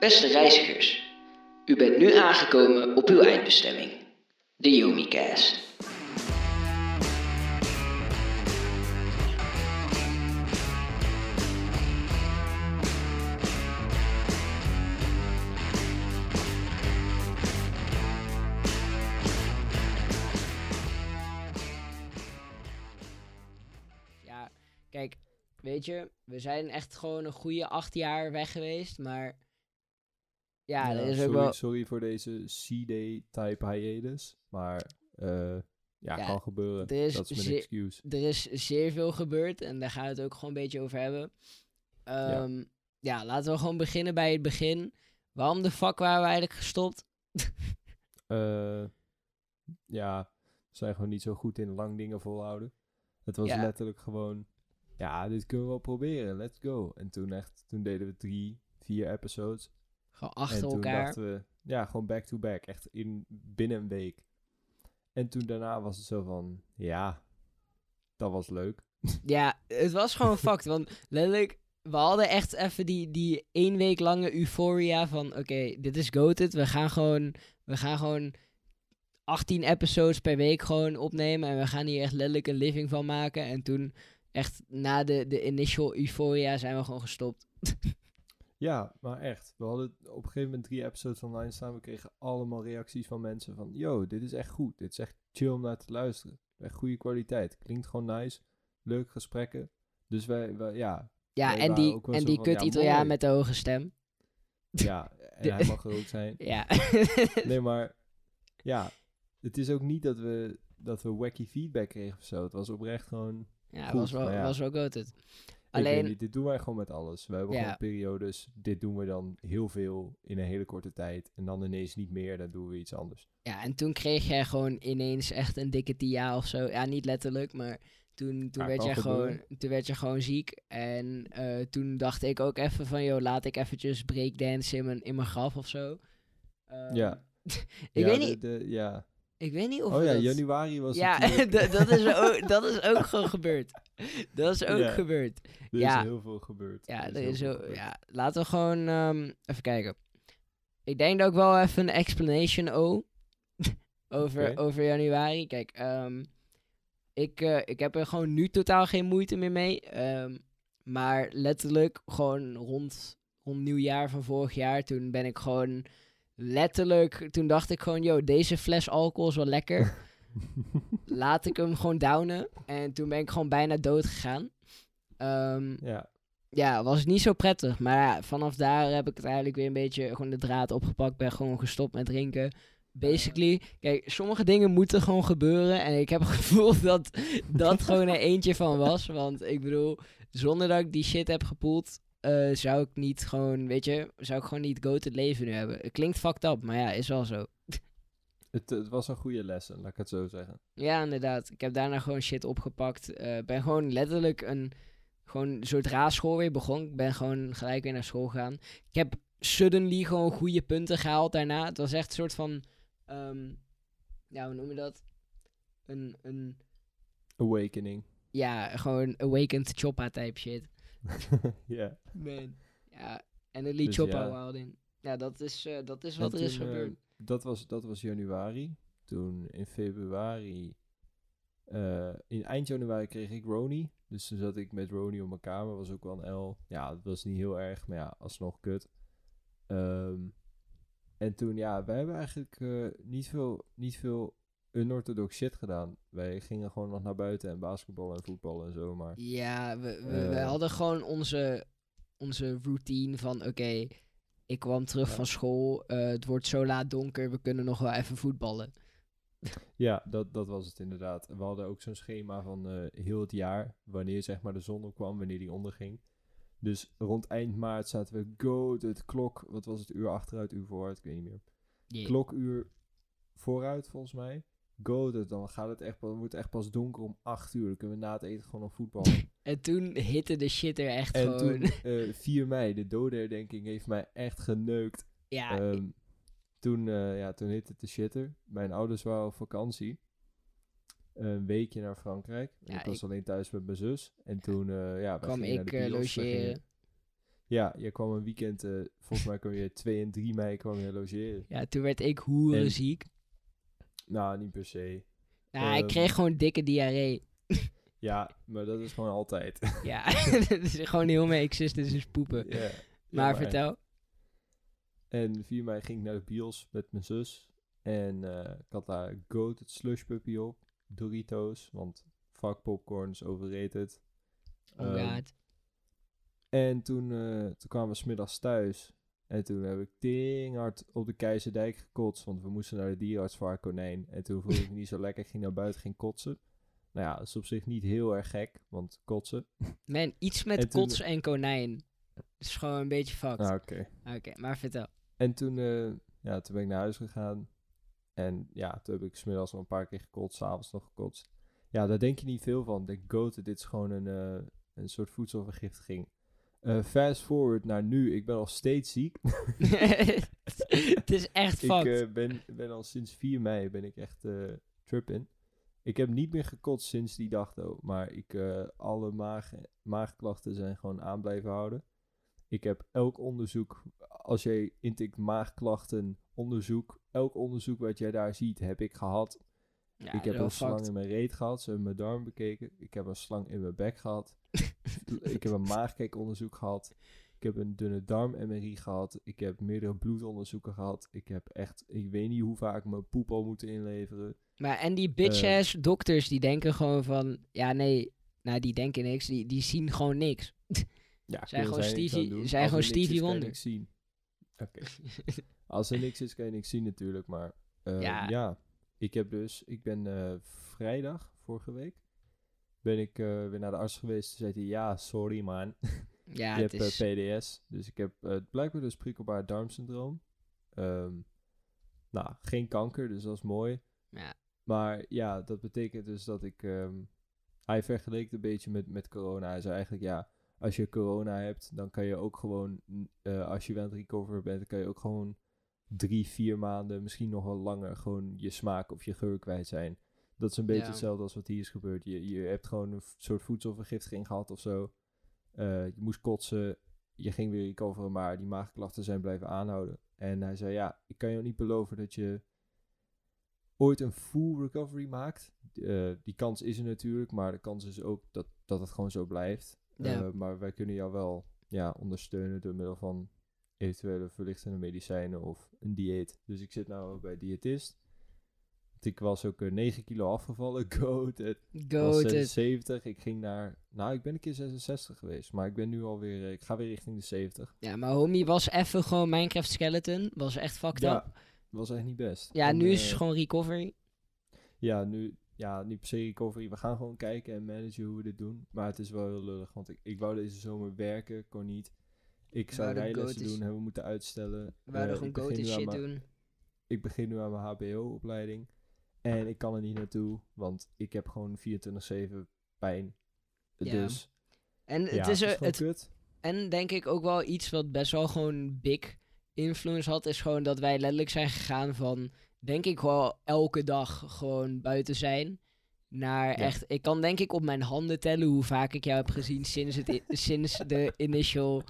Beste reizigers, u bent nu aangekomen op uw eindbestemming, de Yomicast. Ja, kijk, weet je, we zijn echt gewoon een goede acht jaar weg geweest, maar ja, Ja, er is sorry, ook wel... sorry voor deze C-Day type hiatus. Maar eh, ja, Ja, kan gebeuren. er is dat is mijn excuse. Er is zeer veel gebeurd en daar gaan we het ook gewoon een beetje over hebben. Ehm, ja. laten we gewoon beginnen bij het begin. Waarom de fuck waren we eigenlijk gestopt? Eh, ja, we zijn gewoon niet zo goed in lang dingen volhouden. Het was letterlijk gewoon, ja, dit kunnen we wel proberen, let's go. En toen echt, toen deden we drie, vier episodes. Gewoon achter en toen elkaar. dachten we, ja, gewoon back to back, echt in, binnen een week. En toen daarna was het zo van, ja, dat was leuk. Ja, het was gewoon fucked. Want letterlijk, we hadden echt even die, die één week lange euforia van... Oké, dit is goated. We gaan gewoon... We gaan gewoon 18 episodes per week gewoon opnemen. En we gaan hier echt letterlijk een living van maken. En toen, echt na de, de initial euphoria, zijn we gewoon gestopt. Ja, maar echt. We hadden op een gegeven moment drie episodes online staan. We kregen allemaal reacties van mensen van... Yo, dit is echt goed. Dit is echt chill om naar te luisteren. Echt goede kwaliteit. Klinkt gewoon nice. Leuke gesprekken. Dus wij, wij ja... Ja, Wij en die, en die van, kut ja, Italiaan mooi. met de hoge stem. Ja, en De- hij mag er ook zijn. Ja. Nee, maar... Ja, het is ook niet dat we, dat we wacky feedback kregen of zo. Het was oprecht gewoon... ja, Goed, was wel, ja. was wel weet Alleen, niet, dit doen wij gewoon met alles. We hebben Ja. gewoon periodes. Dit doen we dan heel veel in een hele korte tijd. En dan ineens niet meer. Dan doen we iets anders. Ja, en toen kreeg jij gewoon ineens echt een dikke tia of zo. Ja, niet letterlijk, maar toen, toen, Ja, werd, jij gewoon, toen werd je gewoon ziek. En eh, toen dacht ik ook even van, joh, laat ik eventjes breakdansen in mijn, in mijn graf of zo. Ehm, Ja. ik, Ja, weet de- niet, de- ja. Ik weet niet of Oh ja, dat- januari was Ja, natuurlijk- dat, is ook, dat is ook gewoon gebeurd. Dat is ook Ja. gebeurd. Er ja. is heel veel gebeurd. Ja, er is zo, ja, laten we gewoon ehm, even kijken. Ik denk dat ik wel even een explanation o over, over januari. Kijk, ehm, ik, eh, ik heb er gewoon nu totaal geen moeite meer mee. ehm, maar letterlijk gewoon rond, rond nieuwjaar van vorig jaar, toen ben ik gewoon letterlijk, toen dacht ik gewoon, yo, deze fles alcohol is wel lekker. Laat ik hem gewoon downen. En toen ben ik gewoon bijna dood gegaan. Ehm, ja, ja, was niet zo prettig. Maar ja, vanaf daar heb ik het eigenlijk weer een beetje gewoon de draad opgepakt. Ben gewoon gestopt met drinken. Basically, kijk, sommige dingen moeten gewoon gebeuren. En ik heb het gevoel dat dat gewoon er eentje van was. Want ik bedoel, zonder dat ik die shit heb gepoeld, eh, zou ik niet gewoon, weet je, zou ik gewoon niet go het leven nu hebben. Het klinkt fucked up, maar ja, is wel zo. het, het was een goede lessen, laat ik het zo zeggen. Ja, inderdaad. Ik heb daarna gewoon shit opgepakt. Eh ben gewoon letterlijk een... Gewoon zodra school weer begon, ik ben gewoon gelijk weer naar school gegaan. Ik heb suddenly gewoon goede punten gehaald daarna. Het was echt een soort van... ehm, ja, hoe noem je dat? Een, een... Awakening. Ja, gewoon awakened choppa type shit. ja. Man. Ja, en een lied Dus ja. in. Ja, dat is, eh, dat is En wat er is toen, eh, gebeurd. dat, was, dat was januari. Toen in februari... eh, in eind januari kreeg ik Roni. Dus toen zat ik met Roni op mijn kamer. Was ook wel een L. Ja, dat was niet heel erg. Maar ja, alsnog kut. Ehm, en toen, ja, wij hebben eigenlijk niet veel, niet veel unorthodox shit gedaan. Wij gingen gewoon nog naar buiten en basketballen en voetballen en zo. Maar Ja, we, we, we Eh. hadden gewoon onze, onze routine van oké, ik kwam terug Ja. van school, eh, het wordt zo laat donker, we kunnen nog wel even voetballen. Ja, dat, dat was het inderdaad. We hadden ook zo'n schema van eh, heel het jaar, wanneer zeg maar de zon opkwam, wanneer die onderging. Dus rond eind maart zaten we go, het klok, wat was het, uur achteruit, uur vooruit, ik weet niet meer. Yeah. Klokuur vooruit volgens mij. Go, het, dan gaat het echt, pas- dan wordt het echt pas donker om 8 uur. Dan kunnen we na het eten gewoon nog voetballen. En toen hitte de shit er echt en gewoon. toen, eh 4 mei, de dodenherdenking heeft mij echt geneukt. ja, Ehm, toen, eh, ja, toen hitte de shitter. Mijn ouders waren op vakantie. Een weekje naar Frankrijk. Ja, ik was ik- alleen thuis met mijn zus. En toen, eh ja, kwam gingen naar ik de eh, logeren. Ja, je kwam een weekend, volgens mij kwam je 2 en 3 mei kwam je logeren. Ja, toen werd ik hoeren En- ziek. Nou, niet per se. Nou, ik Ehm. kreeg gewoon dikke diarree. Ja, maar dat is gewoon altijd. Ja, dat is gewoon heel mijn existence is poepen. Maar vertel. En 4 mei ging ik naar de bios met mijn zus. En eh, ik had daar Goat, het slush puppy op. Doritos, want fuck popcorn is overrated. Oh Ehm, god. En toen, eh, toen kwamen we smiddags thuis. En toen heb ik ding hard op de Keizerdijk gekotst. Want we moesten naar de dierenarts voor haar konijn. En toen voelde ik me niet zo lekker. Ik ging naar buiten, ging kotsen. Nou ja, dat is op zich niet heel erg gek. Want kotsen. Man, iets met en toen- kots en konijn. Dat is gewoon een beetje fucked. Ah, oké. Oké, maar vertel. En toen, eh, ja, toen ben ik naar huis gegaan. En ja, toen heb ik smiddags nog een paar keer gekotst. S'avonds nog gekotst. Ja, daar denk je niet veel van. Ik Denk, goat, dit is gewoon een, eh, een soort voedselvergiftiging. Eh, fast forward naar nu. Ik ben al steeds ziek. het is echt Ik fucked. eh, ben, ben al sinds 4 mei ben ik echt eh tripping. Ik heb niet meer gekotst sinds die dag, though. Maar ik, alle maag, maagklachten zijn gewoon aan blijven houden. Ik heb elk onderzoek, als jij intikt maagklachten onderzoek, elk onderzoek wat jij daar ziet, heb ik gehad. Ja, ik heb een slang fucked. in mijn reet gehad, ze hebben mijn darm bekeken. Ik heb een slang in mijn bek gehad. ik heb een maagkijkonderzoek gehad. Ik heb een dunne darm-MRI gehad. Ik heb meerdere bloedonderzoeken gehad. Ik heb echt, ik weet niet hoe vaak mijn poep al moeten inleveren. Maar en die Eh. bitch-ass dokters, die denken gewoon van... Ja, nee, nou, die denken niks. Die, die zien gewoon niks. Ja, Zijn gewoon Stevie- zijn gewoon niks Stevie Wonder. niks zien. Als er niks is, kan je niks zien natuurlijk. Maar eh, Ja. ja. Ik heb dus, ik ben eh, vrijdag, vorige week, ben ik eh, weer naar de arts geweest. Toen zei hij, ja, sorry man. ja, je het hebt is... eh, PDS. Dus ik heb blijkbaar dus prikkelbaar darmsyndroom. Ehm, nou, geen kanker, dus dat is mooi. ja, Maar ja, dat betekent dus dat ik... ehm, hij vergeleek het een beetje met, met corona. Hij zei eigenlijk, ja, als je corona hebt, dan kan je ook gewoon... als je weer aan het recoveren bent, dan kan je ook gewoon drie, vier maanden, misschien nog wel langer, gewoon je smaak of je geur kwijt zijn. Dat is een beetje Ja. hetzelfde als wat hier is gebeurd. Je, je hebt gewoon een soort voedselvergiftiging gehad of zo. Eh, je moest kotsen, je ging weer recoveren, maar die maagklachten zijn blijven aanhouden. En hij zei, ja, ik kan je niet beloven dat je ooit een full recovery maakt. Eh, die kans is er natuurlijk, maar de kans is ook dat, dat het gewoon zo blijft. Ja. Eh, maar wij kunnen jou wel ja, ondersteunen door middel van eventuele verlichtende medicijnen of een dieet. Dus ik zit nou bij diëtist. Ik was ook eh, 9 kilo afgevallen. Goat. Het go was it. 76. Ik ging naar... Nou, ik ben een keer 66 geweest. Maar ik ben nu alweer... eh, ik ga weer richting de 70. Ja, maar homie was even gewoon Minecraft Skeleton. Was echt fucked Ja, up. was echt niet best. Ja, En, nu is eh, het gewoon recovery. Ja, nu... Ja, niet per se recovery. We gaan gewoon kijken en managen hoe we dit doen. Maar het is wel heel lullig. Want ik, ik wou deze zomer werken. Kon niet. Ik zou rijlessen doen. Hebben we moeten uitstellen. We wouden Eh, gewoon go shit doen. Ik begin nu aan mijn HBO-opleiding. En ik kan er niet naartoe. Want ik heb gewoon 24-7 pijn. Ja. Dus... En Ja, het is, er- gewoon het, kut. En denk ik ook wel iets wat best wel gewoon big influence had, is gewoon dat wij letterlijk zijn gegaan van, denk ik wel elke dag gewoon buiten zijn. Naar Ja. echt, ik kan denk ik op mijn handen tellen hoe vaak ik jou heb gezien sinds, het, sinds de initial,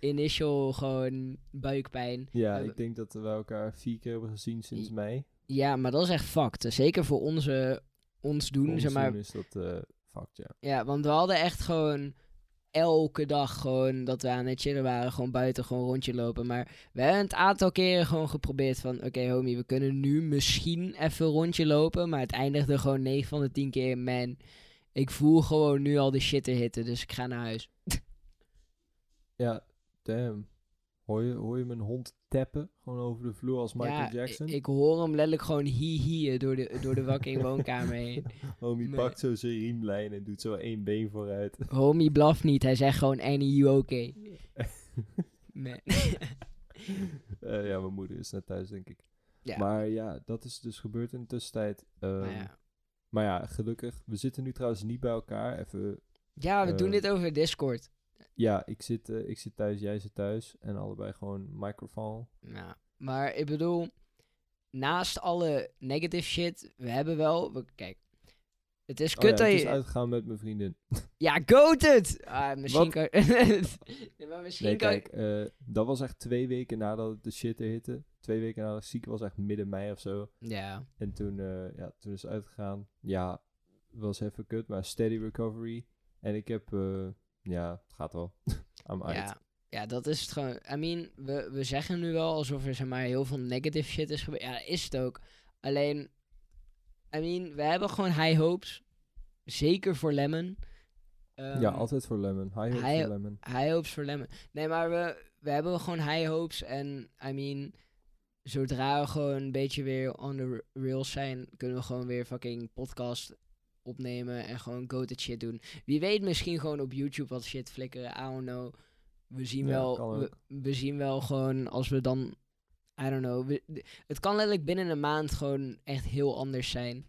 initial gewoon buikpijn. Ja, ik denk dat we elkaar vier keer hebben gezien sinds mei. Ja, maar dat is echt fucked. Zeker voor onze, ons doen, ons zeg maar. doen is dat eh fucked, ja. Ja, want we hadden echt gewoon elke dag gewoon dat we aan het chillen waren, gewoon buiten gewoon rondje lopen. Maar we hebben het aantal keren gewoon geprobeerd van, oké homie, we kunnen nu misschien even een rondje lopen. Maar het eindigde gewoon 9 van de 10 keer, man, ik voel gewoon nu al de shit te hitten, dus ik ga naar huis. Ja, damn. Hoor je, hoor je mijn hond tappen? Gewoon over de vloer als Michael ja, Jackson? Ik, ik hoor hem letterlijk gewoon hi-hiën door de, door de fucking woonkamer heen. Homie Nee. pakt zo zijn riemlijn en doet zo één been vooruit. Homie blaft niet, hij zegt gewoon, Annie, you okay? Man. Eh, ja, mijn moeder is net thuis, denk ik. ja, Maar ja, dat is dus gebeurd in de tussentijd. Ehm, maar ja. Maar ja, gelukkig. We zitten nu trouwens niet bij elkaar. Even, Ja, we doen eh, dit over Discord. Ja, ik zit, eh, ik zit thuis, jij zit thuis. En allebei gewoon microfoon. Ja, maar ik bedoel, naast alle negative shit, we hebben wel, we, kijk, Het is Oh kut ja, dat het is je... uitgegaan met mijn vriendin. Ja, goat het! Ah, misschien Wat? kan... nee, maar misschien Nee, kan... kijk, eh, dat was echt twee weken nadat de shit er hitte. Twee weken nadat ik ziek was, echt midden mei of zo. Ja, En toen, eh, ja, toen is het uitgegaan. Ja, was even kut, maar steady recovery. En ik heb, ja, het gaat wel. I'm uit. ja. Ja, dat is het gewoon. I mean, we, we zeggen nu wel alsof er zeg maar heel veel negative shit is gebeurd. Ja, is het ook. Alleen, I mean, we hebben gewoon high hopes. Zeker voor Lemon. Ehm, ja, altijd voor Lemon. High hopes voor Lemon. High hopes voor Lemon. Nee, maar we, we hebben gewoon high hopes. En, I mean, zodra we gewoon een beetje weer on the rails zijn, kunnen we gewoon weer fucking podcast opnemen en gewoon go-to shit doen. Wie weet misschien gewoon op YouTube wat shit flikkeren, I don't know. We zien Ja, wel, we, zien wel gewoon als we dan, I don't know. we- het kan letterlijk binnen een maand gewoon echt heel anders zijn.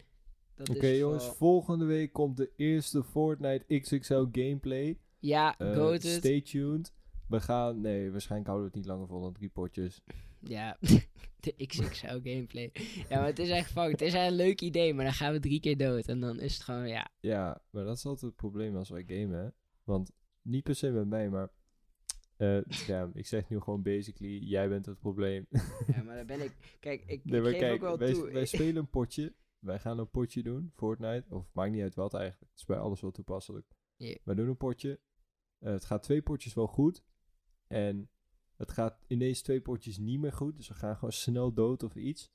Oké jongens, wel- volgende week komt de eerste Fortnite XXL gameplay. Ja, go-to. stay tuned. We gaan, nee, waarschijnlijk houden we het niet langer vol dan drie potjes. Ja, de XXL gameplay. Ja, maar het is echt fuck. Het is echt een leuk idee, maar dan gaan we drie keer dood. En dan is het gewoon, ja. Ja, maar dat is altijd het probleem als wij gamen, hè. Want niet per se met mij, maar... eh damn, ik zeg nu gewoon basically, jij bent het probleem. Ja, maar dan ben ik... Kijk, ik, Nee, ik maar geef kijk, ook wel wij, toe. wij spelen een potje. Wij gaan een potje doen, Fortnite. Of maakt niet uit wat eigenlijk. Het is bij alles wel toepasselijk. Ja. Wij doen een potje. Eh, het gaat twee potjes wel goed. En het gaat ineens twee potjes niet meer goed. Dus we gaan gewoon snel dood of iets.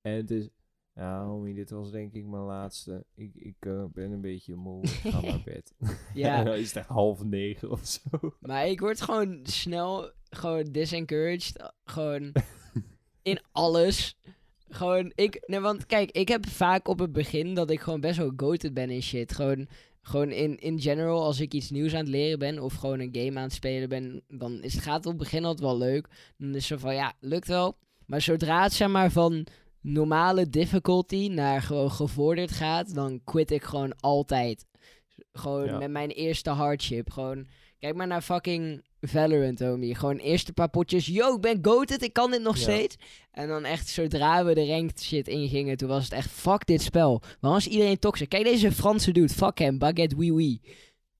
En het is... Ja, homie, dit was denk ik mijn laatste. Ik, ik eh, ben een beetje moe. Ik ga naar bed. en Ja, dan is het echt half negen of zo. maar ik word gewoon snel gewoon disencouraged. eh, Gewoon in alles. Gewoon, ik... Nee, want kijk, ik heb vaak op het begin dat ik gewoon best wel goated ben in shit. Gewoon... Gewoon in, in general, als ik iets nieuws aan het leren ben of gewoon een game aan het spelen ben, dan is, het gaat het op het begin altijd wel leuk. Dan is het zo van, ja, lukt wel. Maar zodra het zeg maar van normale difficulty naar gewoon gevorderd gaat, dan quit ik gewoon altijd. Gewoon Ja. met mijn eerste hardship. Gewoon, kijk maar naar fucking Valorant, homie. Gewoon eerste paar potjes, yo, ik ben goated, ik kan dit nog Ja. steeds. En dan echt, zodra we de ranked shit ingingen, toen was het echt, fuck dit spel. Waarom is iedereen toxic? Kijk deze Franse dude, fuck hem, baguette oui oui.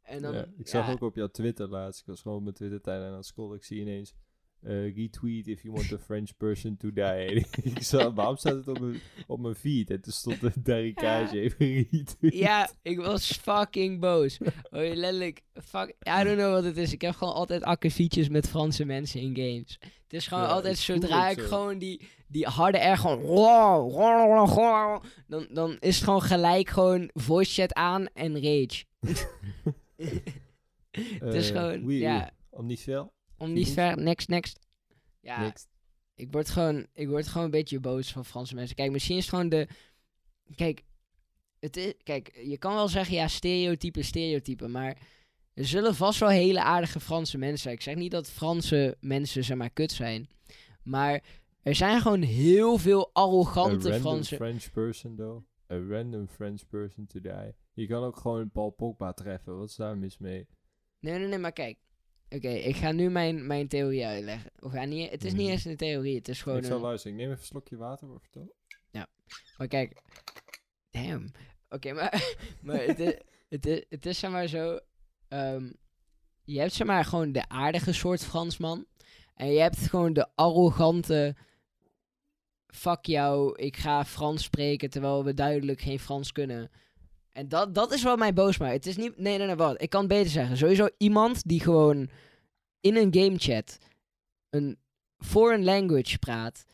En dan, ja, ik zag ja, ook op jouw Twitter laatst. Ik was gewoon op mijn Twitter tijd aan het scrollen. Ik zie ineens... eh, retweet if you want a French person to die. ik zag, waarom staat het op mijn, op mijn feed? En toen stond de Darikage even retweet. Ja, ik was fucking boos. Oh, letterlijk, fuck, I don't know wat het is. Ik heb gewoon altijd akkefietjes met Franse mensen in games. Het is gewoon Ja, altijd, zodra ik zo. gewoon die, die harde R gewoon... Dan, dan is het gewoon gelijk gewoon voice chat aan en rage. het is Eh, gewoon, oui, ja, oui. Omnisvel? Om niet ver, next, next. Ja, Niks. ik word, gewoon, ik word gewoon een beetje boos van Franse mensen. Kijk, misschien is het gewoon de... Kijk, het is, kijk, je kan wel zeggen, ja, stereotypen, stereotypen. Maar er zullen vast wel hele aardige Franse mensen zijn. Ik zeg niet dat Franse mensen, zeg maar, kut zijn. Maar er zijn gewoon heel veel A arrogante random Franse... French person, though. A random French person to die. Je kan ook gewoon Paul Pogba treffen. Wat is daar mis mee? Nee, nee, nee, maar kijk. Oké, ik ga nu mijn, mijn theorie uitleggen. Of ja, niet, het is niet Mhm. eens een theorie, het is gewoon ik zal een... luisteren. Ik neem even een slokje water. Maar vertel. Maar kijk, damn. Oké, maar, maar het, is, het, is, het is zeg maar zo. ehm, je hebt zeg maar gewoon de aardige soort Fransman. En je hebt gewoon de arrogante. Fuck jou, ik ga Frans spreken terwijl we duidelijk geen Frans kunnen. En dat, dat is wat mij boos maakt. Het is niet. Nee, nee, nee, wat? Ik kan het beter zeggen. Sowieso iemand die gewoon in een game chat een foreign language praat.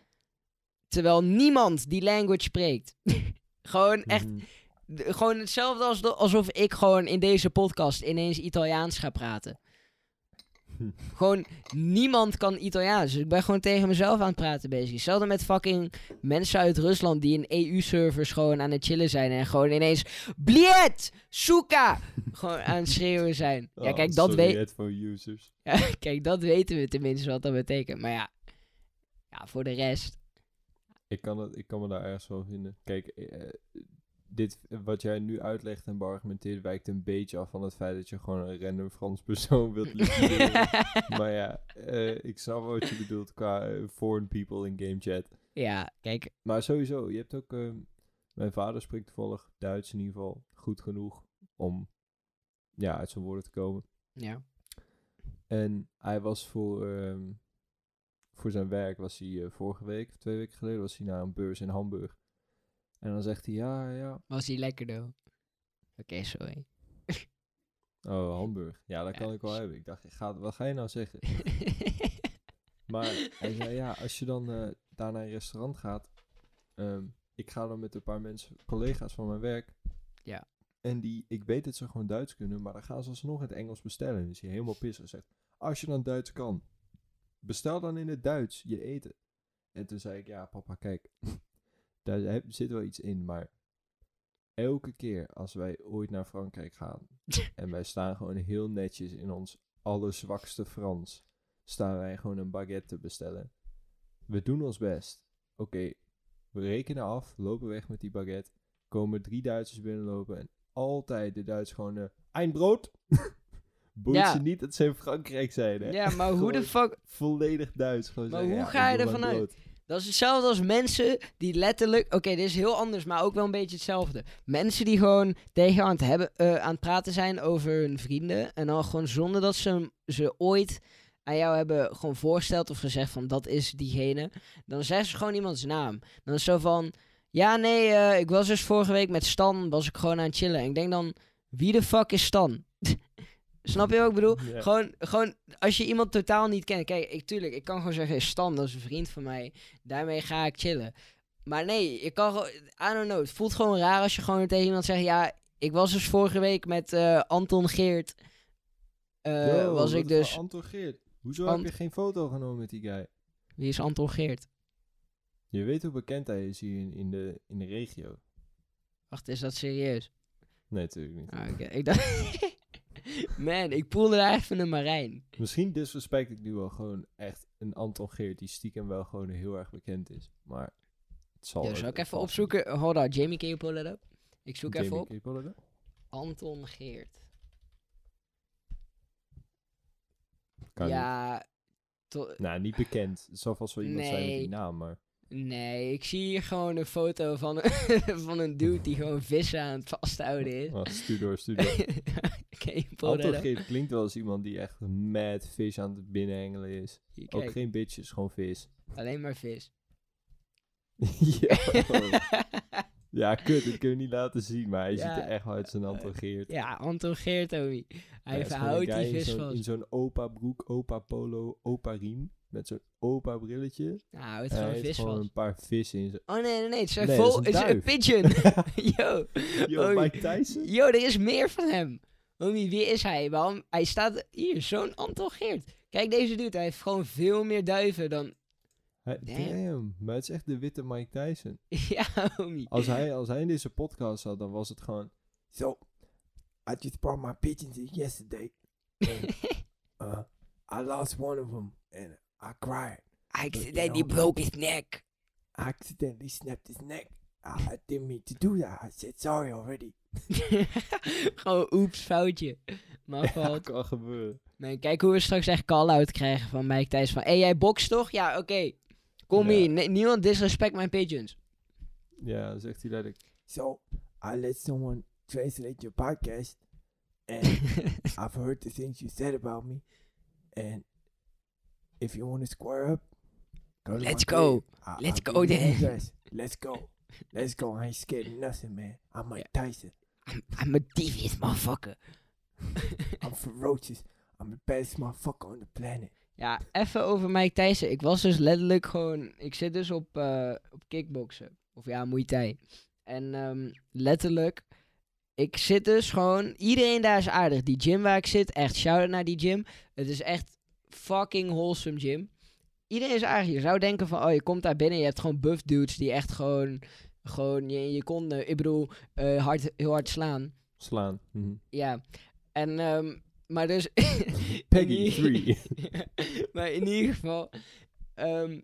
Terwijl niemand die language spreekt. gewoon echt Mhm. Gewoon hetzelfde als alsof ik gewoon in deze podcast ineens Italiaans ga praten. Gewoon niemand kan Italiaans. Dus ik ben gewoon tegen mezelf aan het praten bezig. Hetzelfde met fucking mensen uit Rusland die in EU-servers gewoon aan het chillen zijn. En gewoon ineens. Bliet! Suka! gewoon aan het schreeuwen zijn. Ja, Oh, kijk, dat headphone users. Ja, kijk, dat weten we tenminste wat dat betekent. Maar ja. Ja, voor de rest. Ik kan, het, ik kan me daar ergens wel vinden. Kijk, eh, dit, wat jij nu uitlegt en beargumenteert wijkt een beetje af van het feit dat je gewoon een random Frans persoon wilt liquideren. maar ja, eh, ik snap wat je bedoelt qua eh, foreign people in game chat. ja, kijk. Maar sowieso, je hebt ook... ehm, Mijn vader spreekt toevallig Duits in ieder geval goed genoeg om ja, uit zijn woorden te komen. Ja. En hij was voor, ehm, voor zijn werk, was hij eh, vorige week, of twee weken geleden, was hij naar een beurs in Hamburg. En dan zegt hij, ja, ja, Was hij lekker, though? Oké, sorry. oh, Hamburg. Ja, dat Ja, kan ik wel s- hebben. Ik dacht, ga, wat ga je nou zeggen? Maar hij zei, ja, als je dan eh, daar naar een restaurant gaat, ehm, ik ga dan met een paar mensen, collega's van mijn werk. Ja. En die, ik weet dat ze gewoon Duits kunnen, maar dan gaan ze alsnog het Engels bestellen. Dus hij helemaal pissig zegt, als je dan Duits kan, bestel dan in het Duits je eten. En toen zei ik, ja papa, kijk, daar heb- zit wel iets in, maar elke keer als wij ooit naar Frankrijk gaan en wij staan gewoon heel netjes in ons allerzwakste Frans, staan wij gewoon een baguette te bestellen. We doen ons best. Oké, we rekenen af, lopen weg met die baguette, komen drie Duitsers binnenlopen en altijd de Duitsers gewoon, eh een brood. Boeit Ja. ze niet dat ze in Frankrijk zijn, hè? ja, maar hoe de fuck... Volledig Duits. Gewoon Maar zeggen, hoe ja, ga je ervan uit? Dat is hetzelfde als mensen die letterlijk... Oké, dit is heel anders, maar ook wel een beetje hetzelfde. Mensen die gewoon tegen aan het, hebben, eh, aan het praten zijn over hun vrienden. En dan gewoon zonder dat ze ze ooit aan jou hebben gewoon voorgesteld of gezegd van dat is diegene. Dan zeggen ze gewoon iemands naam. Dan is zo van... Ja, nee, eh, ik was dus vorige week met Stan, was ik gewoon aan het chillen. En ik denk dan, wie de fuck is Stan? Snap je wat ik bedoel? Gewoon, gewoon, als je iemand totaal niet kent. Kijk, ik, tuurlijk, ik kan gewoon zeggen, Stan, dat is een vriend van mij. Daarmee ga ik chillen. Maar nee, je kan gewoon, I don't know. Het voelt gewoon raar als je gewoon tegen iemand zegt, ja, ik was dus vorige week met eh, Anton Geert. eh, Yo, was ik dus, Anton Geert. Hoezo Ant- heb je geen foto genomen met die guy? wie is Anton Geert? Je weet hoe bekend hij is hier in, in, de, in de regio. Wacht, is dat serieus? Nee, natuurlijk niet. Ah, oké. Ik dacht, man, ik poelde daar even een marijn. Misschien disrespect ik nu wel gewoon echt een Anton Geert die stiekem wel gewoon heel erg bekend is. Maar het zal Ja, ook zal ik wel even opzoeken? Hold on, Jamie, can you pull it up? Ik zoek niet. even op. kun je pullen dat? Anton Geert. Kan niet. ja, to- Nou, niet bekend. Het zal vast wel iemand zijn met die naam, maar... nee, ik zie hier gewoon een foto van, van een dude die gewoon vissen aan het vasthouden is. Oh, stuur door, stuur door. Anton? Geert klinkt wel als iemand die echt mad vis aan het binnenhengelen is. Hier, Ook geen bitches, gewoon vis. alleen maar vis. ja, ja, kut, dat kun je niet laten zien, maar hij Ja. ziet er echt wel uit als een Anton Geert. ja, Anton Geert, homie. Hij Ja, het is verhoudt een die vis zo'n- In zo'n opa broek, opa polo, opa riem. Met zo'n opa brilletje. Nou, hij houdt En hij gewoon heeft vis gewoon een paar vissen in zijn... Oh nee, nee, nee, het is een Nee, is vol, een het is een duif. pigeon. Yo, Yo, Oh, Mike Tyson? yo, er is meer van hem. Homie, wie is hij? Waarom? Hij staat hier, zo'n Anton Geert. Kijk, deze dude, hij heeft gewoon veel meer duiven dan... Hij, Damn. damn, maar het is echt de witte Mike Tyson. ja, homie. Als hij, als hij in deze podcast zat, dan was het gewoon... So, I just brought my pigeons in yesterday. And, uh, I lost one of them. And I cried. I accidentally broke his neck. I accidentally snapped his neck. I, I didn't mean to do that. I said sorry already. gewoon oeps, foutje. Maar Ja, valt. kan gebeuren. Nee, kijk hoe we straks echt call-out krijgen van Mike Thijs. Van, hé, hey, jij bokst toch? Ja, oké. Kom Ja. hier. Niemand disrespect mijn pigeons. Ja, zegt hij letterlijk... So I let someone translate your podcast, and I've heard the things you said about me. And if you want to square up, go to Let's my go. I- Let's go then. Let's go. Let's go. I ain't scared of nothing, man. I'm Mike Tyson. I'm, I'm a devious motherfucker. I'm ferocious. I'm the baddest motherfucker on the planet. Ja, even over Mike Thijssen. Ik was dus letterlijk gewoon... Ik zit dus op, eh, op kickboksen. Of ja, Muay Thai. En ehm, letterlijk... Ik zit dus gewoon... Iedereen daar is aardig. Die gym waar ik zit, echt shout-out naar die gym. Het is echt fucking wholesome gym. Iedereen is aardig. Je zou denken van... Oh, je komt daar binnen. Je hebt gewoon buff dudes die echt gewoon... Gewoon je, je konden... Ik bedoel, eh, hard, heel hard slaan. Slaan. Mhm. Ja. En... ehm, maar dus... Peggy in ieder- 3. maar in ieder geval, ehm,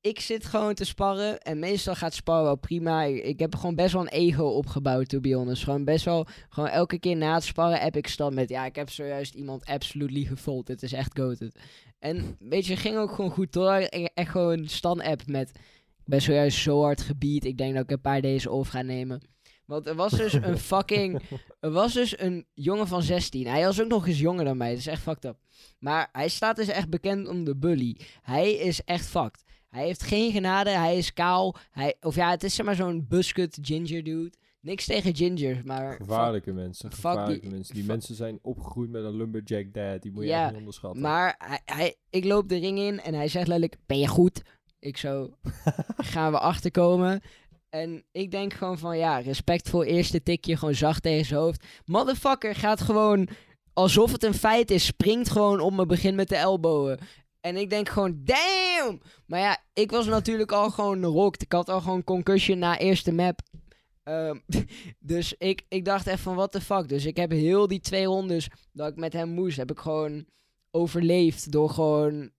ik zit gewoon te sparren. En meestal gaat sparren wel prima. Ik, ik heb gewoon best wel een ego opgebouwd, to be honest. Gewoon best wel, gewoon elke keer na het sparren heb ik stand met... Ja, ik heb zojuist iemand absolutely gefold. Het is echt goated. En weet je, ging ook gewoon goed door. Ik echt gewoon stan-app met... ben zojuist zo hard gebied. Ik denk dat ik een paar deze off ga nemen. Want er was dus een fucking... Er was dus een jongen van 16. Hij was ook nog eens jonger dan mij. Dat is echt fucked up. Maar hij staat dus echt bekend om de bully. Hij is echt fucked. Hij heeft geen genade. Hij is kaal. Hij, of ja, het is zeg maar zo'n buskut ginger dude. Niks tegen gingers, maar... Gevaarlijke mensen. fuck Gevaarlijke die- mensen. Die fuck- mensen zijn opgegroeid met een lumberjack dad. Die moet je Ja, echt niet onderschatten. Maar hij, hij, ik loop de ring in en hij zegt letterlijk, ben je goed? Ik zo, gaan we achterkomen. En ik denk gewoon van, ja, respectvol eerste tikje, gewoon zacht tegen zijn hoofd. Motherfucker gaat gewoon, alsof het een feit is, springt gewoon op me, begint met de ellebogen. En ik denk gewoon, damn! Maar ja, ik was natuurlijk al gewoon rocked. Ik had al gewoon concussion na eerste map. Ehm, dus ik, ik dacht echt van, what the fuck. Dus ik heb heel die twee rondes dat ik met hem moest, heb ik gewoon overleefd door gewoon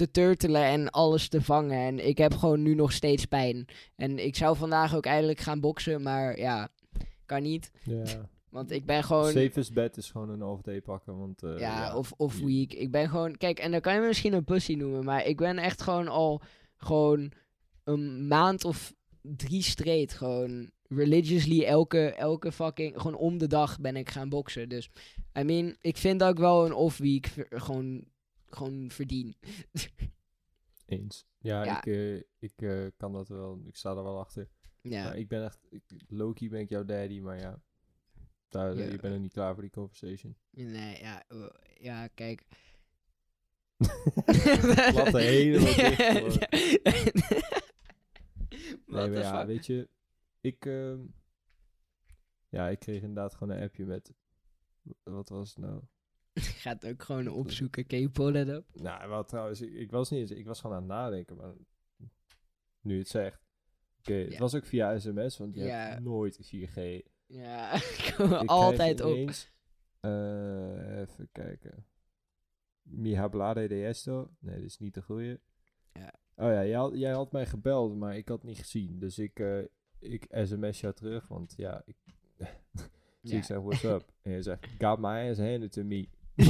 te turtelen en alles te vangen. En ik heb gewoon nu nog steeds pijn. En ik zou vandaag ook eigenlijk gaan boksen, maar ja, kan niet. ja. Want ik ben gewoon... Safest bet is gewoon een off-day pakken. Want, eh, ja, of, of weak. Ik ben gewoon... Kijk, en dan kan je me misschien een pussy noemen, maar ik ben echt gewoon al gewoon een maand of drie straight gewoon religiously elke, elke fucking... Gewoon om de dag ben ik gaan boksen. Dus, I mean, ik vind dat ik wel een off-week ver- gewoon, gewoon verdien. Eens. Ja, Ja. ik, eh, ik eh, kan dat wel. Ik sta er wel achter. Ja. Maar ik ben echt... Ik, Loki ben ik jouw daddy, maar ja. Daar, Ja. Je bent nog niet klaar voor die conversation. Nee, ja, eh, ja, kijk. Laat er helemaal dicht gewoon. What Nee, maar ja, weet je, ik, ehm, ja, ik kreeg inderdaad gewoon een appje met, wat was het nou? Ik ga het ook gewoon opzoeken. Can you pull that up? Nou, wel trouwens, ik, ik was niet eens, ik was gewoon aan het nadenken, maar nu het zegt. Oké, het Ja. was ook via sms, want je Ja. hebt nooit 4G. Ja, ik kom Ik altijd op. eh, even kijken. Mi hablade de esto? Nee, dat is niet de goeie. Ja. Oh ja, jij had, jij had mij gebeld, maar ik had niet gezien. Dus ik, eh, ik sms jou terug, want ja, ik, dus Ja. ik zeg, what's up? En je zegt, got my ass handed to me.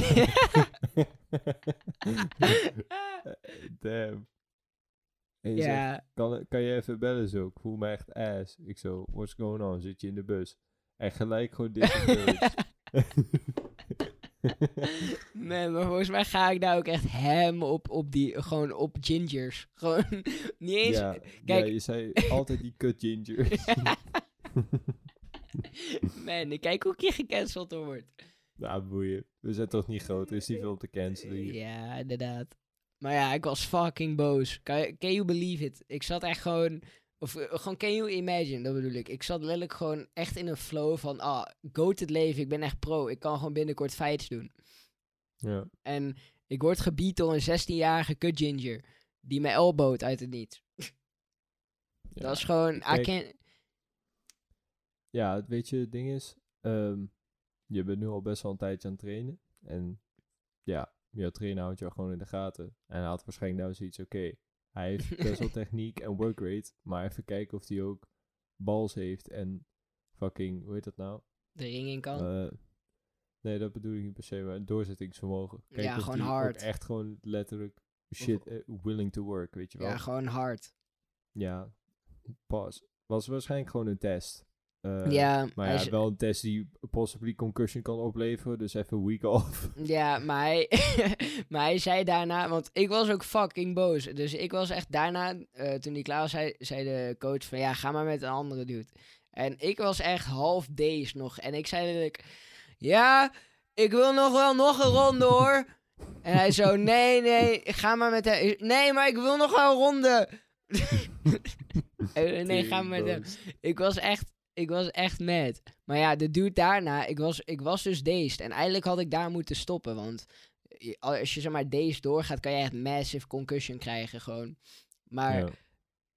Damn. En je zegt, ja, kan, kan je even bellen zo? Ik voel me echt ass. Ik zo, what's going on? Zit je in de bus? En gelijk gewoon disengaged. nee, maar volgens mij ga ik daar ook echt hem op, op die, gewoon op gingers. Gewoon niet eens. ja, kijk- ja, je zei altijd die kut ginger. Man, ik kijk hoe ik hier gecanceld wordt. Nou, boeien. We zijn toch niet groot, er is niet veel te cancelen hier. Ja, inderdaad. Maar ja, ik was fucking boos. Can, you- can you believe it? Ik zat echt gewoon... Of eh, gewoon, can you imagine, dat bedoel ik. Ik zat letterlijk gewoon echt in een flow van... Ah, go het leven, ik ben echt pro. Ik kan gewoon binnenkort fights doen. Ja. En ik word gebied door een 16-jarige kut ginger. Die me elbowt uit het niets. Ja. Dat is gewoon... I Kijk, can't... Ja, het weet je, het ding is, ehm, je bent nu al best wel een tijdje aan het trainen. En ja, jouw trainer houdt jou gewoon in de gaten. En hij had waarschijnlijk nou zoiets, oké, hij heeft best wel techniek en work rate, maar even kijken of hij ook bals heeft en fucking, hoe heet dat nou? De ring in kan. Eh, nee, dat bedoel ik niet per se, maar doorzettingsvermogen. Kijk Ja, gewoon hard. echt gewoon letterlijk shit eh, willing to work, weet je wel. ja, gewoon hard. Ja, pas. Was waarschijnlijk gewoon een test. Eh, ja, maar hij ja, is- wel een test die possibly concussion kan opleveren. Dus even een week off. Ja, maar hij, maar hij zei daarna, want ik was ook fucking boos. Dus ik was echt daarna, eh, toen hij klaar was, zei, zei de coach van ja, ga maar met een andere dude. En ik was echt half days nog. En ik zei letterlijk, ja, ik wil nog wel nog een ronde hoor. En hij zo, nee, nee, ga maar met hem. Nee, maar ik wil nog wel een ronde. Nee, ga maar met hem. Ik was echt, ik was echt mad. Maar ja, de dude daarna, ik was, ik was dus dazed. En eigenlijk had ik daar moeten stoppen, want je- als je zeg maar dazed doorgaat, kan je echt massive concussion krijgen gewoon. Maar.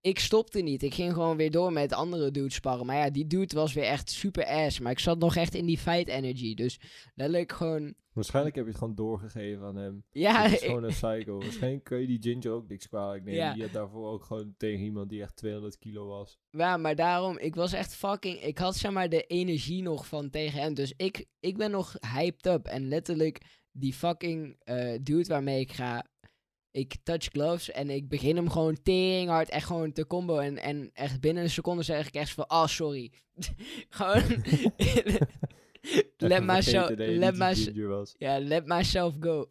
Ik stopte niet. Ik ging gewoon weer door met andere dudes sparren. Maar ja, die dude was weer echt super ass. Maar ik zat nog echt in die fight energy. Dus letterlijk gewoon... Waarschijnlijk heb je het gewoon doorgegeven aan hem. Ja, Het is ik- gewoon een psycho. Waarschijnlijk kun je die Ginger ook niks kwalijk nemen. Ja. Die had daarvoor ook gewoon tegen iemand die echt 200 kilo was. Ja, maar daarom, ik was echt fucking... Ik had zeg maar de energie nog van tegen hem. Dus ik, ik ben nog hyped up. En letterlijk, die fucking eh, dude waarmee ik ga... ik touch gloves en ik begin hem gewoon tering hard echt gewoon te combo. En, en echt binnen een seconde zeg ik echt van, oh sorry. gewoon, let myself, let, my, ja, myself go.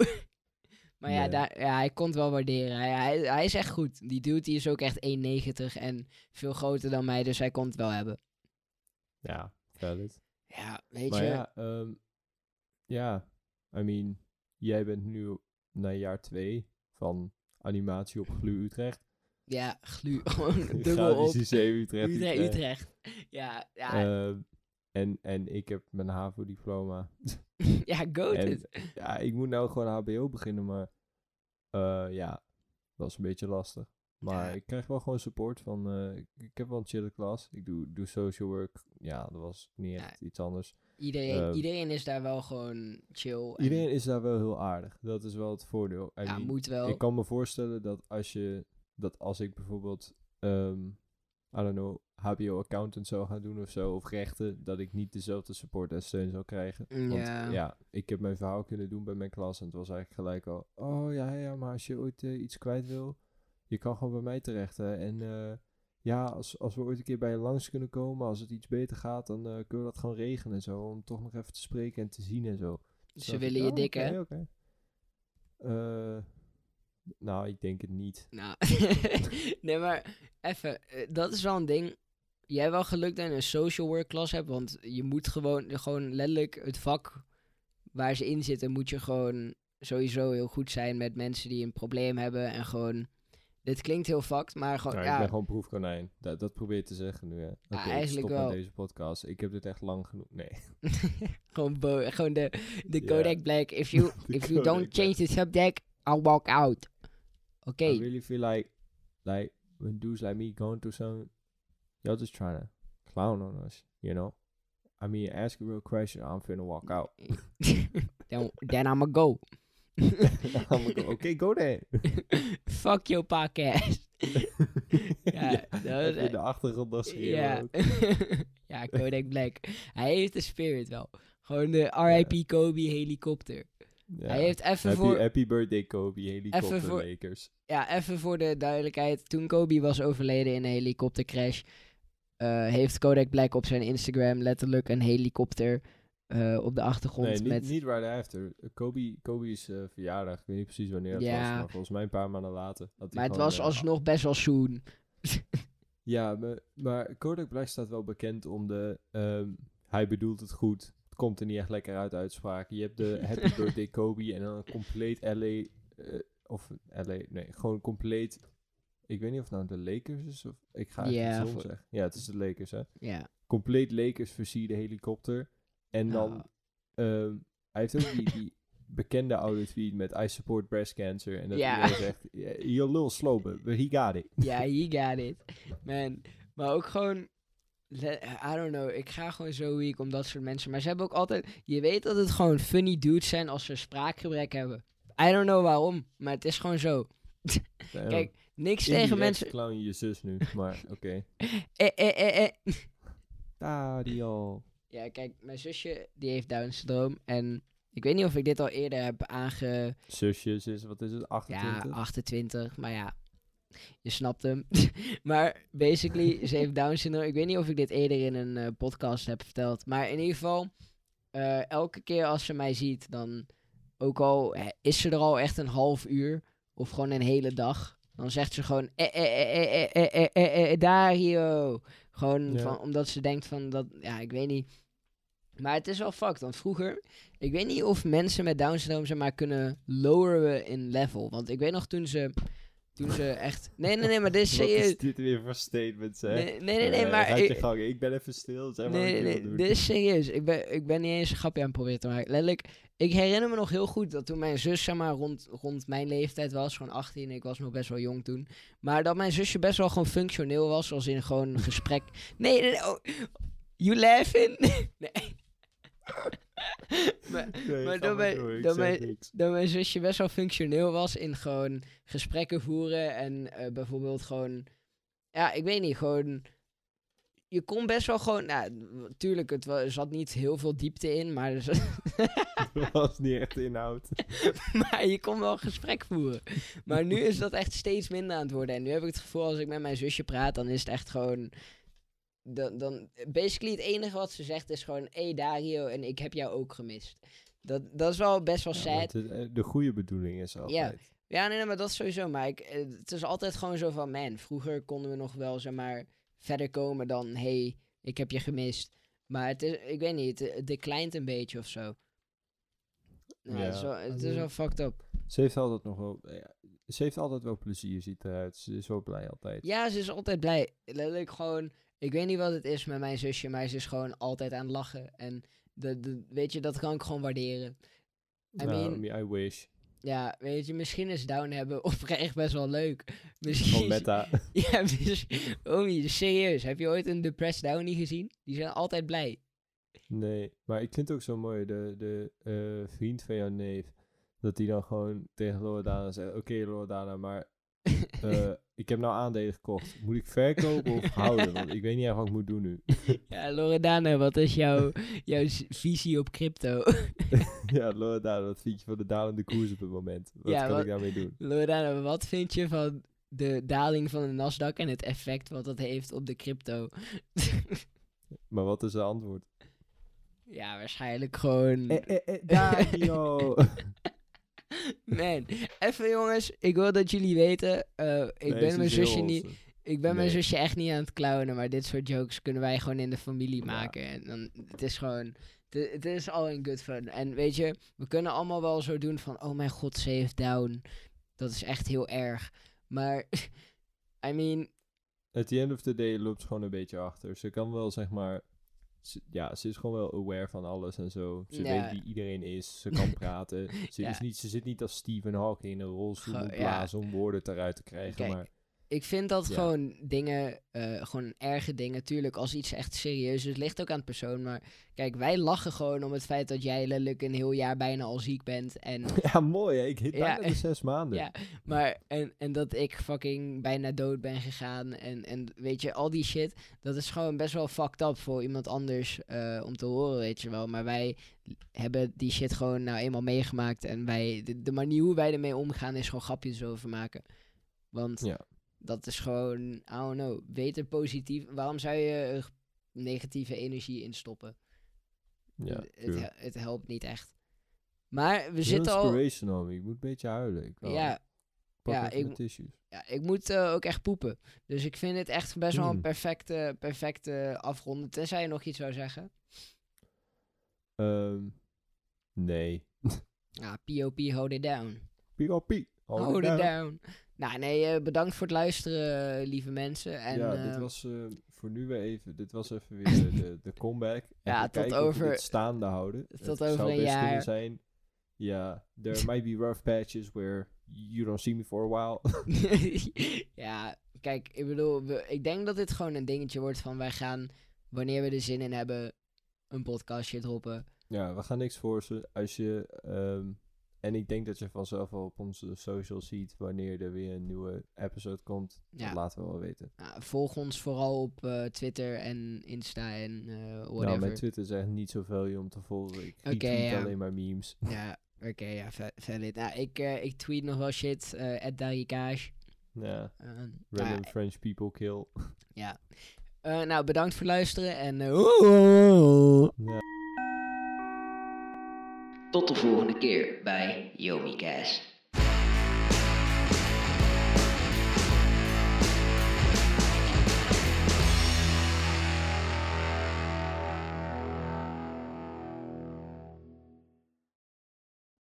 maar ja, daar, ja, hij kon het wel waarderen. Hij, hij, hij is echt goed. Die dude die is ook echt 1,90 en veel groter dan mij, dus hij kon het wel hebben. Ja, valid. Ja, weet Maar je. ja, ehm, ja, I mean, jij bent nu na jaar twee van animatie op GLU Utrecht. Ja, glu, gewoon dubbel op. Utrecht. Utrecht, Utrecht. Utrecht. Ja, ja, Ehm, en, en ik heb mijn HAVO-diploma. ja, go en ja, ik moet nou gewoon HBO beginnen, maar eh, ja, dat is een beetje lastig. Maar Ja. ik krijg wel gewoon support van, eh, ik, ik heb wel een chille klas. Ik doe, doe social work. Ja, dat was niet Ja. echt iets anders. Iedereen, ehm, iedereen is daar wel gewoon chill. en- Iedereen is daar wel heel aardig. Dat is wel het voordeel. I ja, mean, moet wel. Ik kan me voorstellen dat als je dat als ik bijvoorbeeld ehm I don't know, HBO accountant zou gaan doen of zo, of rechten, dat ik niet dezelfde support en steun zou krijgen. Want Ja. ik heb mijn verhaal kunnen doen bij mijn klas en het was eigenlijk gelijk al, oh ja, ja, maar als je ooit eh, iets kwijt wil, je kan gewoon bij mij terecht. Hè. En eh, ja, als, als we ooit een keer bij je langs kunnen komen, als het iets beter gaat, dan eh, kunnen we dat gewoon regelen en zo, om toch nog even te spreken en te zien en zo. Ze dacht ik, willen je oh, dik, hè? Eh, nou, ik denk het niet. Nou, nee, maar even, eh, dat is wel een ding. Jij hebt wel geluk dat je een social work klas hebt, want je moet gewoon, gewoon letterlijk het vak waar ze in zitten, moet je gewoon sowieso heel goed zijn met mensen die een probleem hebben en gewoon, dit klinkt heel fucked, maar gewoon, Nou, ja, Ik ben gewoon proefkonijn. Dat, dat probeer je te zeggen nu, hè. Oké, ik eigenlijk stop wel. met deze podcast. Ik heb dit echt lang genoeg. Nee. gewoon, gewoon de, de Ja. Kodak Black, if you, if you don't change the subject, I'll walk out. Oké, I really feel like, like, when dudes like me going through some, you're just trying to clown on us, you know? I mean, ask a real question, I'm finna walk out. then, then I'ma go. Gonna go, okay, go then. Fuck your podcast. Ja, dat in de achtergrond schreeuwen Ja. ja, Kodak Black. Hij heeft de spirit wel. Gewoon de RIP Kobe helikopter. Ja. Hij heeft even happy, voor, happy birthday Kobe, helikopter voor- Lakers. ja, even voor de duidelijkheid. Toen Kobe was overleden in een helikoptercrash, eh, heeft Kodak Black op zijn Instagram letterlijk een helikopter eh, op de achtergrond Nee, niet, met... niet right after. Kobe, Kobe's eh, verjaardag, ik weet niet precies wanneer het Ja. was, maar volgens mij een paar maanden later. had maar het was eh, alsnog best wel soon. Ja, maar, maar Kodak Black staat wel bekend om de... ehm, hij bedoelt het goed. Het komt er niet echt lekker uit uitspraken. Je hebt de Happy Birthday Kobe en dan een compleet LA... of LA... Nee, gewoon compleet... Ik weet niet of het nou de Lakers is of... Ik ga echt Ja, iets voor- zeggen. Ja, het is de Lakers, hè. Ja. Compleet Lakers versierde helikopter. En dan... Ehm, hij heeft ook die, die bekende oude tweet met I support breast cancer. En dat Ja. iedereen zegt... "Yeah, You're little slow, but, he got it. Ja, he got it. Man. Maar ook gewoon... I don't know. Ik ga gewoon zo weak om dat soort mensen. Maar ze hebben ook altijd... Je weet dat het gewoon funny dudes zijn als ze spraakgebrek hebben. I don't know waarom. Maar het is gewoon zo. Kijk, niks tegen mensen... clown je je zus nu, maar oké. Eh, eh, eh, eh. Dario. Ja, kijk, mijn zusje die heeft Down-syndroom. En ik weet niet of ik dit al eerder heb aange... Zusjes is, wat is het, 28? Ja, 28, maar ja, je snapt hem. maar basically, ze heeft Down syndroom. Ik weet niet of ik dit eerder in een eh, podcast heb verteld. Maar in ieder geval, eh, elke keer als ze mij ziet, dan ook al is ze er al echt een half uur of gewoon een hele dag, dan zegt ze gewoon eh, eh, eh, eh Dario. Oh. Gewoon van, omdat ze denkt van dat, ja, ik weet niet. Maar het is wel fucked, want vroeger, ik weet niet of mensen met Down syndroom zeg maar kunnen loweren in level. Want ik weet nog toen ze, toen ze echt, nee, nee, nee, maar dit is Wat serieus. is dit weer voor statements, hè? Nee, nee, nee, nee, Eh, maar ik- gang, ik ben even stil, zeg maar Nee, wat nee, nee, dit is serieus. Ik ben, ik ben niet eens een grapje aan het proberen te maken. Letterlijk, ik herinner me nog heel goed dat toen mijn zus, zeg maar, rond, rond mijn leeftijd was, gewoon 18, ik was nog best wel jong toen. Maar dat mijn zusje best wel gewoon functioneel was, zoals in gewoon een gesprek. Nee, nee, nee, oh, you laughing? nee. maar, Nee, maar mijn- door, mijn- zusje best wel functioneel was in gewoon gesprekken voeren en eh, bijvoorbeeld gewoon, ja, ik weet niet, gewoon, je kon best wel gewoon, nou, tuurlijk, het wa- er zat niet heel veel diepte in, maar er Dat was niet echt inhoud. maar je kon wel gesprek voeren. Maar nu is dat echt steeds minder aan het worden. En nu heb ik het gevoel, als ik met mijn zusje praat, dan is het echt gewoon... Dan, dan, basically het enige wat ze zegt is gewoon... Hé hey Dario, en ik heb jou ook gemist. Dat, dat is wel best wel Ja, sad. de, eh, de goede bedoeling is altijd. Ja, nee, nee, maar dat is sowieso. Maar ik, eh, het is altijd gewoon zo van, man, vroeger konden we nog wel, zeg maar, verder komen dan, hey, ik heb je gemist. Maar het is, ik weet niet, het, het declijnt een beetje of zo. Ja, het is Ja, wel, het is wel fucked up. Ze heeft altijd nog wel... Ja, ze heeft altijd wel plezier, ziet eruit. Ze is wel blij altijd. Ja, ze is altijd blij. Letterlijk gewoon, ik weet niet wat het is met mijn zusje, maar ze is gewoon altijd aan het lachen. En de, de, weet je, dat kan ik gewoon waarderen. I Nou, mean, I wish. ja, weet je, misschien is down hebben oprecht best wel leuk. Gewoon Misschien, meta. Ja, dus, Omi, serieus. Heb je ooit een Depressed Downy gezien? Die zijn altijd blij. Nee, maar ik vind het ook zo mooi, de, de eh, vriend van jouw neef, dat hij dan gewoon tegen Loredana zegt, oké Loredana, maar eh, ik heb nou aandelen gekocht. Moet ik verkopen of houden? Want ik weet niet echt wat ik moet doen nu. ja, Loredana, wat is jouw, jouw visie op crypto? ja, Loredana, wat vind je van de dalende koers op het moment? Wat Ja, kan wat- ik daarmee doen? Loredana, wat vind je van de daling van de Nasdaq en het effect wat dat heeft op de crypto? Maar wat is de antwoord? ja, waarschijnlijk gewoon... Eh, eh, eh! Man, even jongens, ik wil dat jullie weten, eh, ik Nee, ben mijn zusje niet... Ik ben mijn zusje echt niet aan het clownen, maar dit soort jokes kunnen wij gewoon in de familie Ja. maken. En dan, het is gewoon, het- is al een good fun. En weet je, we kunnen allemaal wel zo doen van, oh mijn god, heeft down. Dat is echt heel erg. Maar, I mean, At the end of the day loopt gewoon een beetje achter. Ze kan wel, zeg maar... ze- ja, ze is gewoon wel aware van alles en zo. Ze Ja. weet wie iedereen is. Ze kan praten. Ze, Ja. is niet, ze zit niet als Stephen Hawking in een rolstoel ja. blazen om woorden eruit te krijgen. Kijk, maar ik vind dat Ja. gewoon dingen, eh, gewoon erge dingen. Tuurlijk, als iets echt serieus is, het ligt ook aan de persoon. Maar kijk, wij lachen gewoon om het feit dat jij letterlijk een heel jaar bijna al ziek bent. En ja, mooi hè. Ik hit Ja. bijna de zes maanden. Ja, maar en, en dat ik fucking bijna dood ben gegaan en, en weet je, al die shit, dat is gewoon best wel fucked up voor iemand anders eh, om te horen, weet je wel. Maar wij hebben die shit gewoon nou eenmaal meegemaakt en wij, de, de manier hoe wij ermee omgaan is gewoon grapjes over maken. Want Ja. Dat is gewoon, I don't know, beter positief. Waarom zou je er negatieve energie in stoppen? Ja, het, het helpt niet echt. Maar we zitten al... inspirational. Ik moet een beetje huilen. Ik. Ja, Pak ja, ik-. Ja, ik moet eh, ook echt poepen. Dus ik vind het echt best wel een Hmm. perfecte, perfecte afronde. Tenzij je nog iets zou zeggen. Ehm, nee. Ja, POP, hold it down. POP. Hold, Hold, it it down. down. Nou, nee, eh, bedankt voor het luisteren, eh, lieve mensen. En, ja, dit was eh, voor nu weer even. Dit was even weer de, de, comeback. Ja, tot over- staande houden. tot Het over zou een best jaar. kunnen zijn. Ja, there might be rough patches where you don't see me for a while. ja, kijk, ik bedoel, we, ik denk dat dit gewoon een dingetje wordt van wij gaan, wanneer we er zin in hebben, een podcastje droppen. ja, we gaan niks forcen. Als je. ehm, en ik denk dat je vanzelf wel op onze socials ziet wanneer er weer een nieuwe episode komt. Ja. Dat laten we wel weten. Nou, volg ons vooral op eh, Twitter en Insta en eh whatever. Nou, mijn Twitter is echt niet zoveel om te volgen. Ik Oké, retweet ja. alleen maar memes. Ja, oké, ja, va- valid. Nou, ik, eh, ik tweet nog wel shit, eh at Darikash. Ja, Eh, random nou, French people kill. ja. Eh, nou, bedankt voor het luisteren en... Tot de volgende keer bij YomiCast.